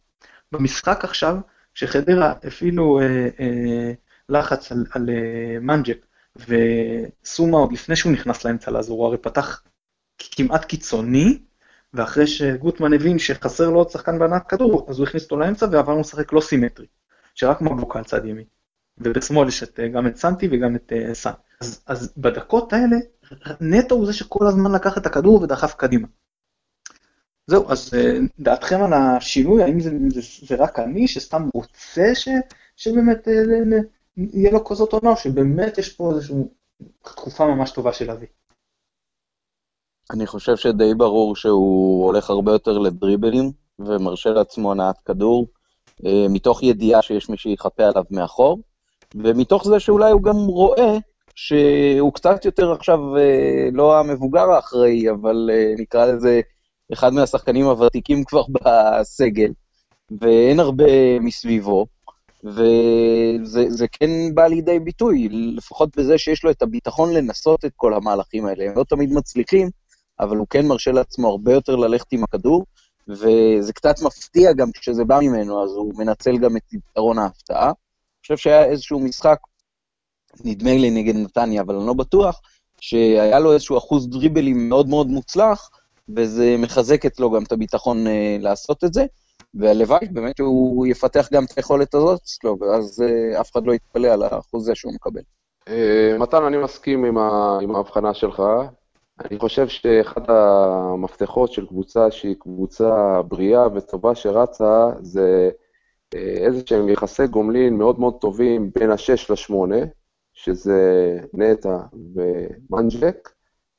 [SPEAKER 1] במשחק עכשיו, כשחדרה הפעילו אה, אה, לחץ על, על אה, מנג'ק, וסומה עוד לפני שהוא נכנס לאמצע לעזור, הוא הרי פתח כמעט קיצוני, ואחרי שגוטמן הבין שחסר לו עוד שחקן בהנעת כדור, אז הוא הכניס אותו לאמצע ועברנו לשחק לא סימטרי, שרק מבוקה על צד ימין. ובשמאל יש את, גם את סנטי וגם את אה, סאן. אז, אז בדקות האלה, נטו הוא זה שכל הזמן לקח את הכדור ודחף קדימה. זהו, אז דעתכם על השינוי, האם זה, זה, זה רק אני שסתם רוצה ש, שבאמת יהיה לו כזאת עונה, שבאמת יש פה איזושהי תקופה ממש טובה של אבי?
[SPEAKER 2] אני חושב שדי ברור שהוא הולך הרבה יותר לדריבלים, ומרשה לעצמו הנעת כדור, מתוך ידיעה שיש מי שיחפה עליו מאחור. ומתוך זה שאולי הוא גם רואה שהוא קצת יותר עכשיו אה, לא המבוגר האחראי, אבל אה, נקרא לזה אחד מהשחקנים הוותיקים כבר בסגל, ואין הרבה מסביבו, וזה כן בא לידי ביטוי, לפחות בזה שיש לו את הביטחון לנסות את כל המהלכים האלה. הם לא תמיד מצליחים, אבל הוא כן מרשה לעצמו הרבה יותר ללכת עם הכדור, וזה קצת מפתיע גם כשזה בא ממנו, אז הוא מנצל גם את יתרון ההפתעה. חושב שהיה איזשהו משחק, נדמה לי נגד נתניה, אבל אני לא בטוח, שהיה לו איזשהו אחוז דריבלים מאוד מאוד מוצלח, וזה מחזק אצלו גם את הביטחון uh, לעשות את זה, והלוואי באמת שהוא יפתח גם את היכולת הזאת אצלו, ואז uh, אף אחד לא יתפלא על האחוז הזה שהוא מקבל.
[SPEAKER 3] Uh, מתן, אני מסכים עם, ההבחנה שלך. אני חושב שאחד המפתחות של קבוצה שהיא קבוצה בריאה וטובה שרצה, זה איזה שהם יחסי גומלין מאוד מאוד טובים בין ה-6 ל-8, שזה נטע ומנג'ק,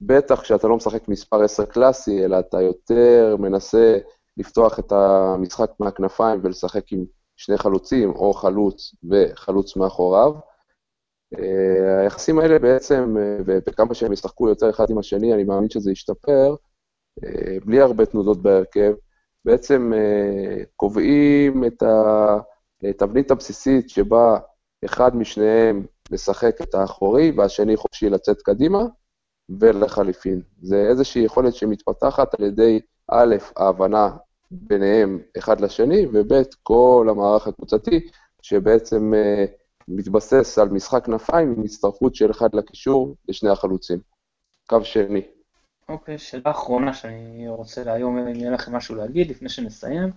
[SPEAKER 3] בטח כשאתה לא משחק מספר 10 קלאסי, אלא אתה יותר מנסה לפתוח את המשחק מהכנפיים ולשחק עם שני חלוצים, או חלוץ וחלוץ מאחוריו. אה, היחסים האלה בעצם, אה, וכמה שהם ישחקו יותר אחד עם השני, אני מאמין שזה ישתפר, אה, בלי הרבה תנודות בהרכב, בעצם קובעים את התבנית הבסיסית שבה אחד משניהם משחק את האחורי והשני חופשי לצאת קדימה, ולחליפין. זה איזושהי יכולת שמתפתחת על ידי, א', ההבנה ביניהם אחד לשני, וב', כל המערך הקבוצתי, שבעצם uh, מתבסס על משחק כנפיים עם הצטרפות של אחד לקישור לשני החלוצים. קו שני.
[SPEAKER 1] אוקיי, שאלה אחרונה שאני רוצה להיום, אם יהיה לכם משהו להגיד לפני שנסיים,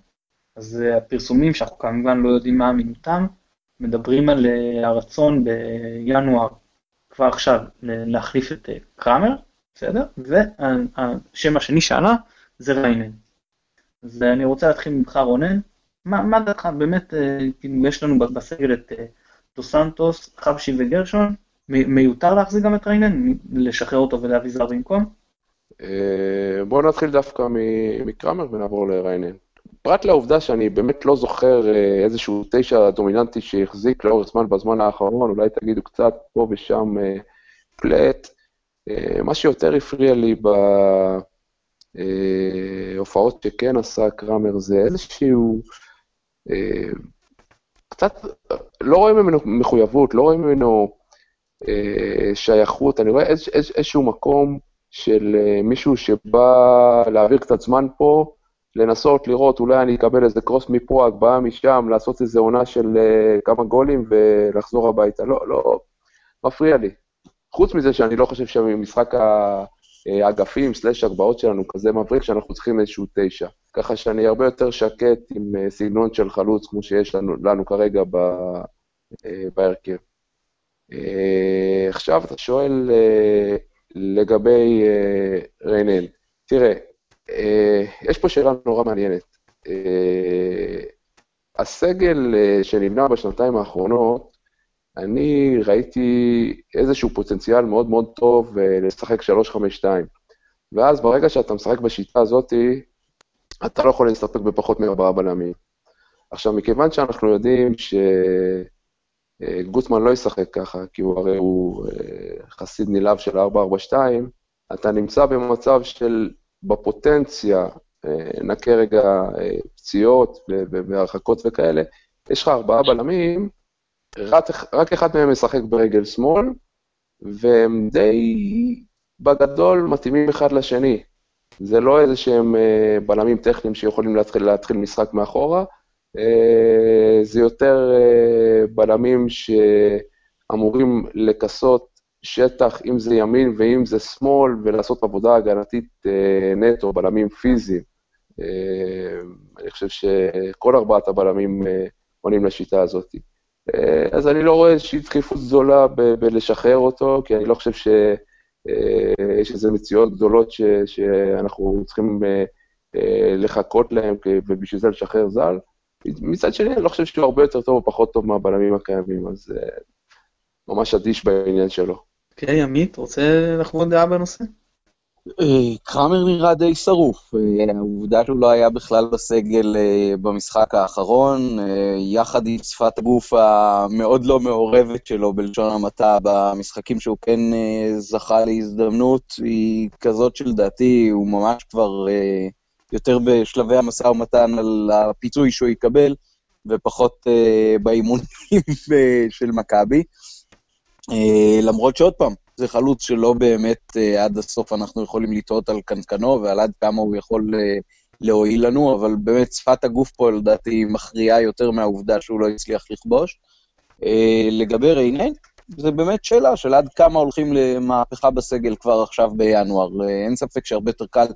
[SPEAKER 1] אז הפרסומים שאנחנו כמובן לא יודעים מה אמינותם, מדברים על אה, הרצון בינואר, כבר עכשיו, להחליף את אה, קראמר, בסדר? והשם השני שעלה זה ריינן. אז אני רוצה להתחיל ממך רונן, מה, מה דעתך, באמת, אה, כאילו, יש לנו בסגל את דו סנטוס, חבשי וגרשון, מיותר להחזיק גם את ריינן, לשחרר אותו ולהביא זר במקום?
[SPEAKER 3] אה, בואו נתחיל דווקא מקרמר ונעבור לריינן. פרט לעובדה שאני באמת לא זוכר אה, איזשהו תשע דומיננטי שהחזיק לאורך זמן בזמן האחרון, אולי תגידו קצת פה ושם פלט. אה, מה שיותר הפריע לי בהופעות שכן עשה קרמר זה איזשהו... קצת, לא רואים ממנו מחויבות, לא רואים ממנו שייכות, אני רואה איזשהו מקום של אה, מישהו שבא להעביר קצת זמן פה, לנסות לראות, אולי אני אקבל איזה קרוס מפה, הגבהה משם, לעשות איזה עונה של אה, כמה גולים ולחזור הביתה. לא, לא, מפריע לי. חוץ מזה שאני לא חושב שמשחק האגפים, סלאש הגבהות שלנו כזה מבריק, שאנחנו צריכים איזשהו תשע. ככה שאני הרבה יותר שקט עם אה, סגנון של חלוץ, כמו שיש לנו, לנו כרגע ב, בהרכב. עכשיו אתה שואל לגבי ריינל. תראה, יש פה שאלה נורא מעניינת. הסגל שנבנה בשנתיים האחרונות, אני ראיתי איזשהו פוטנציאל מאוד מאוד טוב uh, לשחק 3-5-2. ואז ברגע שאתה משחק בשיטה הזאת, אתה לא יכול להסתפק בפחות מארבעה בלמים. עכשיו, מכיוון שאנחנו יודעים שגוטמן לא ישחק ככה, כי הוא הרי הוא חסיד נלהב של 4-4-2, אתה נמצא במצב של, בפוטנציה, נקה רגע פציעות והרחקות וכאלה, יש לך ארבעה בלמים, רק, רק אחד מהם משחק ברגל שמאל, והם די בגדול מתאימים אחד לשני. זה לא איזה שהם אה, בלמים טכניים שיכולים להתחיל, להתחיל משחק מאחורה, אה, זה יותר אה, בלמים שאמורים לכסות שטח, אם זה ימין ואם זה שמאל, ולעשות עבודה הגנתית נטו, בלמים פיזיים. אני חושב שכל ארבעת הבלמים עונים לשיטה הזאת. אז אני לא רואה איזושהי דחיפות גדולה בלשחרר אותו, כי אני לא חושב שיש איזה מציאות גדולות ש, שאנחנו צריכים לחכות להם ובשביל זה לשחרר ז"ל. מצד שני, אני לא חושב שהוא הרבה יותר טוב או פחות טוב מהבלמים הקיימים, אז ממש אדיש בעניין שלו.
[SPEAKER 1] אוקיי, עמית, רוצה לחוות דעה בנושא?
[SPEAKER 2] אה, קרמר נראה די שרוף, אה, העובדה שהוא לא היה בכלל בסגל אה, במשחק האחרון, יחד עם שפת הגוף המאוד לא מעורבת שלו, בלשון המעטה, במשחקים שהוא כן זכה להזדמנות, היא כזאת שלדעתי הוא ממש כבר יותר בשלבי המשא ומתן על הפיצוי שהוא יקבל, ופחות באימונים של מכבי. למרות שעוד פעם, זה חלוץ שלא באמת uh, עד הסוף אנחנו יכולים לטעות על קנקנו ועל עד כמה הוא יכול uh, להועיל לנו, אבל באמת שפת הגוף פה לדעתי מכריעה יותר מהעובדה שהוא לא הצליח לכבוש. Uh, לגבי ריינן, זה באמת שאלה של עד כמה הולכים למהפכה בסגל כבר עכשיו בינואר. אין ספק שהרבה יותר קל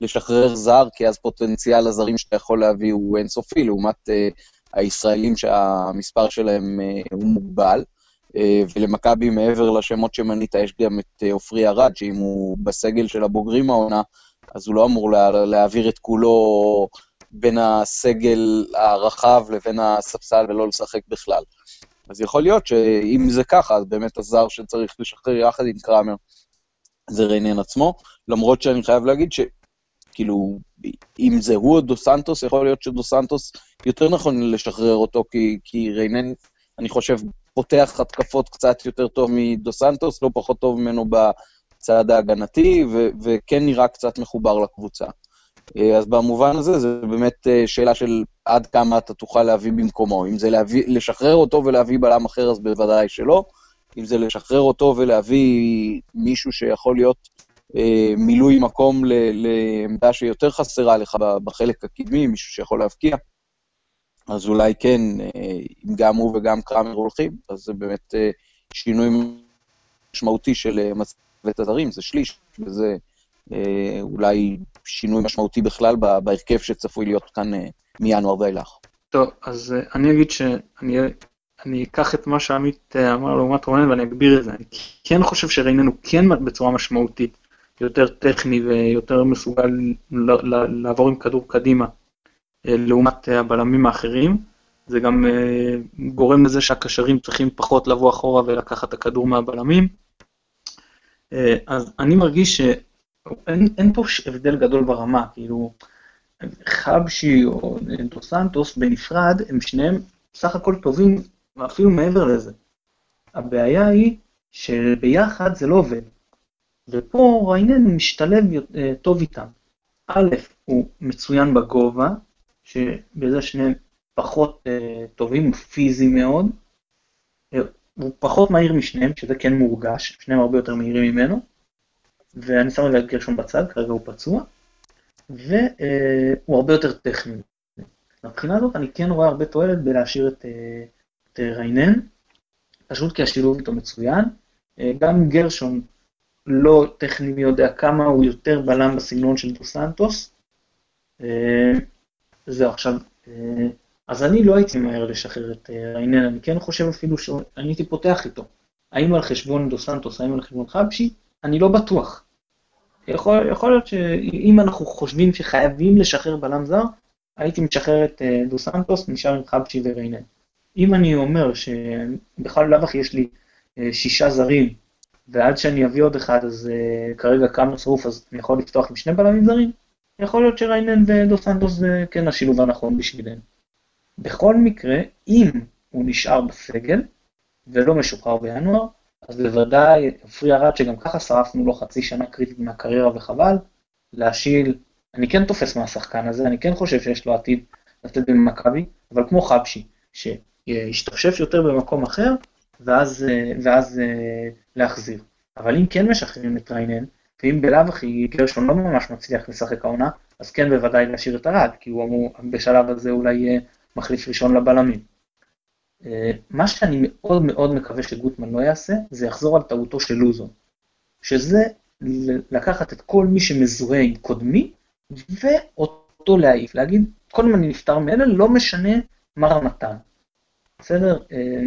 [SPEAKER 2] לשחרר זר, כי אז פוטנציאל הזרים שאתה יכול להביא הוא אינסופי, לעומת uh, הישראלים שהמספר שלהם uh, הוא מוגבל. אה, ולמכבי מעבר לשמות שמנית יש גם את אה, עופרי ארד, שאם הוא בסגל של הבוגרים העונה, אז הוא לא אמור לה, להעביר את כולו בין הסגל הרחב לבין הספסל ולא לשחק בכלל. אז יכול להיות שאם זה ככה, אז באמת הזר שצריך לשחרר יחד עם קראמר זה ריינן עצמו, למרות שאני חייב להגיד שכאילו, אם זה הוא או דו סנטוס, יכול להיות שדו סנטוס יותר נכון לשחרר אותו, כי, כי ריינן, אני חושב, פותח התקפות קצת יותר טוב מדו סנטוס, לא פחות טוב ממנו בצד ההגנתי, ו- וכן נראה קצת מחובר לקבוצה. אה, אז במובן הזה, זה באמת אה, שאלה של עד כמה אתה תוכל להביא במקומו. אם זה להביא, לשחרר אותו ולהביא בלם אחר, אז בוודאי שלא. אם זה לשחרר אותו ולהביא מישהו שיכול להיות אה, מילוי מקום לעמדה שיותר חסרה לך בחלק הקדמי, מישהו שיכול להבקיע, אז אולי כן, אה, אם גם הוא וגם קראמר הולכים, אז זה באמת אה, שינוי משמעותי של אה, מצבת הזרים, זה שליש, וזה אולי שינוי משמעותי בכלל בהרכב שצפוי להיות כאן מינואר ואילך.
[SPEAKER 1] טוב, אז אני אגיד שאני אני אקח את מה שעמית אמר לעומת רונן ואני אגביר את זה. אני כן חושב שראינו כן בצורה משמעותית יותר טכני ויותר מסוגל לעבור עם כדור קדימה לעומת אה, הבלמים האחרים. זה גם אה, גורם לזה שהקשרים צריכים פחות לבוא אחורה ולקחת את הכדור מהבלמים. אז אני מרגיש שאין פה הבדל גדול ברמה, כאילו, חבשי או דו סנטוס בנפרד, הם שניהם סך הכל טובים, ואפילו מעבר לזה. הבעיה היא שביחד זה לא עובד. ופה ריינן משתלב טוב איתם. א', הוא מצוין בגובה, שבזה שניהם פחות uh, טובים, פיזיים מאוד. Uh, הוא פחות מהיר משניהם, שזה כן מורגש, שניהם הרבה יותר מהירים ממנו. ואני שם רגע את גרשון בצד, כרגע הוא פצוע. והוא uh, הרבה יותר טכני. מבחינה הזאת אני כן רואה הרבה תועלת בלהשאיר את, את ריינן, פשוט כי השילוב איתו מצוין. גם גרשון לא טכני מי יודע כמה, הוא יותר בלם בסגנון של דו סנטוס. זהו, עכשיו, אה, אז אני לא הייתי מהר לשחרר את אה, ריינן, אני כן חושב אפילו שאני הייתי פותח איתו. האם על חשבון דו סנטוס, האם על חשבון חבשי? אני לא בטוח. יכול, יכול להיות שאם אנחנו חושבים שחייבים לשחרר בלם זר, הייתי משחרר את אה, דו סנטוס, נשאר עם חבשי וריינן. אם אני אומר שבכלל לאו הכי יש לי שישה זרים, ועד שאני אביא עוד אחד, אז כרגע כמה שרוף, אז אני יכול לפתוח עם שני בלמים זרים, יכול להיות שריינן ודו סנטוס זה כן השילוב הנכון בשבילנו. בכל מקרה, אם הוא נשאר בסגל ולא משוחרר בינואר, אז בוודאי פרי ארד שגם ככה שרפנו לו חצי שנה קריטית מהקריירה וחבל, להשיל, אני כן תופס מהשחקן הזה, אני כן חושב שיש לו עתיד לתת במכבי, אבל כמו חבשי, שישתפשף יותר במקום אחר, ואז, ואז להחזיר. אבל אם כן משחררים את ריינן, ואם בלאו הכי גרשון לא ממש מצליח לשחק העונה, אז כן בוודאי להשאיר את ארד, כי הוא אמור בשלב הזה אולי יהיה מחליף ראשון לבלמים. אה, מה שאני מאוד מאוד מקווה שגוטמן לא יעשה, זה יחזור על טעותו של לוזון. שזה לקחת את כל מי שמזוהה עם קודמי, ואותו להעיף, להגיד, קודם אני נפטר מאלה, לא משנה מה רמתן. בסדר? אה,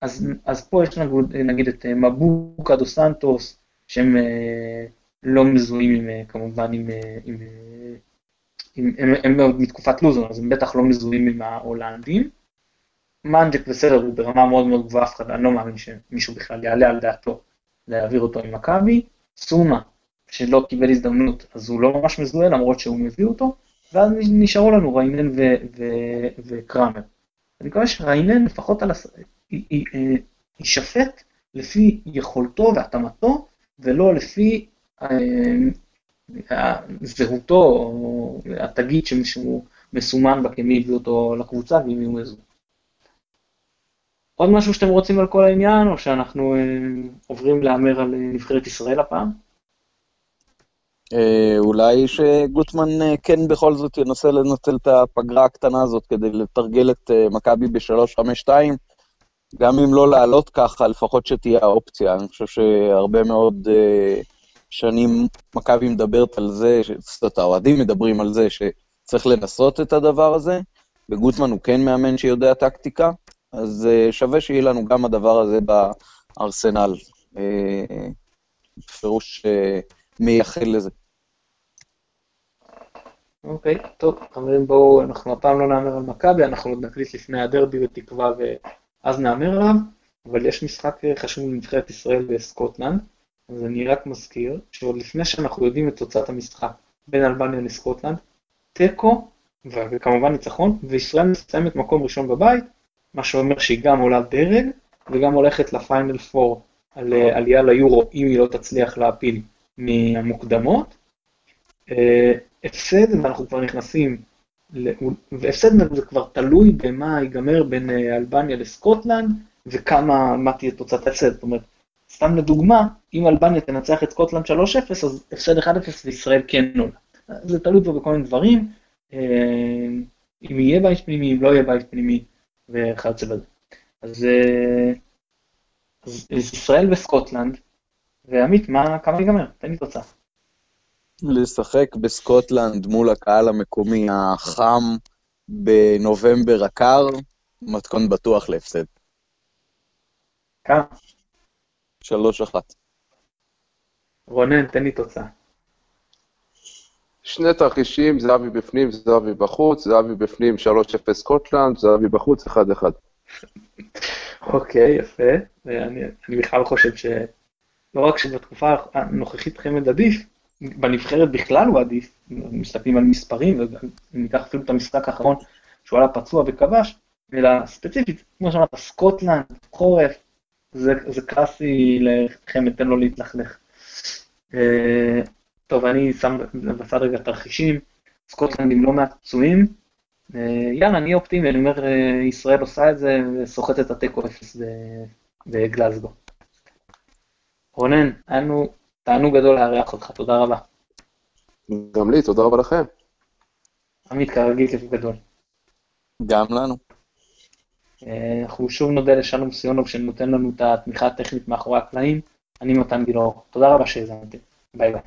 [SPEAKER 1] אז, אז פה יש לנו נגיד את מבוקה דו סנטוס, שהם אה, לא מזוהים עם, כמובן עם, עם, עם הם, הם הם מתקופת לוזון, אז הם בטח לא מזוהים עם ההולנדים. מנג'ק בסדר, הוא ברמה מאוד מאוד גבוהה, אף אחד, אני לא מאמין שמישהו בכלל יעלה על דעתו להעביר אותו עם מכבי. סומה, שלא קיבל הזדמנות, אז הוא לא ממש מזוהה למרות שהוא מביא אותו, ואז נשארו לנו ריינן וקראמר. אני מקווה שריינן לפחות על הס... יישפט לפי יכולתו והתאמתו, ולא לפי אה, זהותו, או התגית שמישהו מסומן בה כמי הביא אותו לקבוצה מי הוא מזוהה. עוד משהו שאתם רוצים על כל העניין, או שאנחנו אה, עוברים להמר על אה, נבחרת ישראל הפעם?
[SPEAKER 2] אה, אולי שגוטמן אה, כן בכל זאת ינסה לנצל את הפגרה הקטנה הזאת כדי לתרגל את אה, מכבי ב-352, גם אם לא לעלות ככה, לפחות שתהיה האופציה. אני חושב שהרבה מאוד אה, שנים מכבי מדברת על זה, זאת האוהדים מדברים על זה, שצריך לנסות את הדבר הזה, וגוטמן הוא כן מאמן שיודע טקטיקה, אז uh, שווה שיהיה לנו גם הדבר הזה בארסנל. Uh, בפירוש uh, מייחל לזה.
[SPEAKER 1] אוקיי, okay, טוב, חברים בואו, אנחנו הפעם לא נאמר על מכבי, אנחנו עוד נקליט לפני הדרבי בתקווה ואז נאמר עליו, אבל יש משחק חשוב לנבחרת ישראל בסקוטלנד, אז אני רק מזכיר שעוד לפני שאנחנו יודעים את תוצאת המשחק בין אלבניה לסקוטלנד, תיקו, וכמובן ניצחון, וישראל מסיימת מקום ראשון בבית, מה שאומר שהיא גם עולה דרג וגם הולכת לפיינל 4 על אה, עלייה ליורו אם היא לא תצליח להפיל מהמוקדמות. אה, הפסד, ואנחנו כבר נכנסים, והפסד זה כבר תלוי במה ייגמר בין אה, אלבניה לסקוטלנד וכמה, מה תהיה תוצאת ההפסד. זאת אומרת, סתם לדוגמה, אם אלבניה תנצח את סקוטלנד 3-0, אז הפסד 1-0 וישראל כן עולה. זה תלוי פה בכל מיני דברים, אם יהיה בית פנימי, אם לא יהיה בית פנימי. וכיוצא בזה. אז, אה, אז, אז ישראל וסקוטלנד, ועמית, מה, כמה ייגמר? תן לי תוצאה.
[SPEAKER 2] לשחק בסקוטלנד מול הקהל המקומי החם בנובמבר הקר, מתכון בטוח להפסד.
[SPEAKER 1] כמה?
[SPEAKER 2] שלוש אחת.
[SPEAKER 1] רונן, תן לי תוצאה.
[SPEAKER 3] שני תרחישים, זהבי בפנים, זהבי בחוץ, זהבי בפנים 3-0 סקוטלנד, זהבי בחוץ 1-1.
[SPEAKER 1] אוקיי, יפה. אני, אני בכלל חושב שלא רק שבתקופה הנוכחית חמד עדיף, בנבחרת בכלל הוא עדיף, מסתכלים על מספרים, וניקח אפילו את המשחק האחרון שהוא עלה פצוע וכבש, אלא ספציפית, כמו שאמרת, סקוטלנד, חורף, זה, זה קלאסי לחמד, תן לו להתלכלך. אה, טוב, אני שם בצד רגע תרחישים, סקוטלנד עם לא מעט פצועים. אה, יאללה, אני אופטימי, אני אומר, אה, ישראל עושה את זה וסוחט את התיקו אפס בגלזגו. רונן, היה לנו תענוג גדול לארח אותך, תודה רבה.
[SPEAKER 3] גם לי, תודה רבה לכם.
[SPEAKER 1] עמית, כרגיל כיף גדול.
[SPEAKER 2] גם לנו.
[SPEAKER 1] אנחנו שוב נודה לשלום סיונוב שנותן לנו את התמיכה הטכנית מאחורי הקלעים. אני מתן גילאור, תודה רבה שהאזנתם, ביי ביי.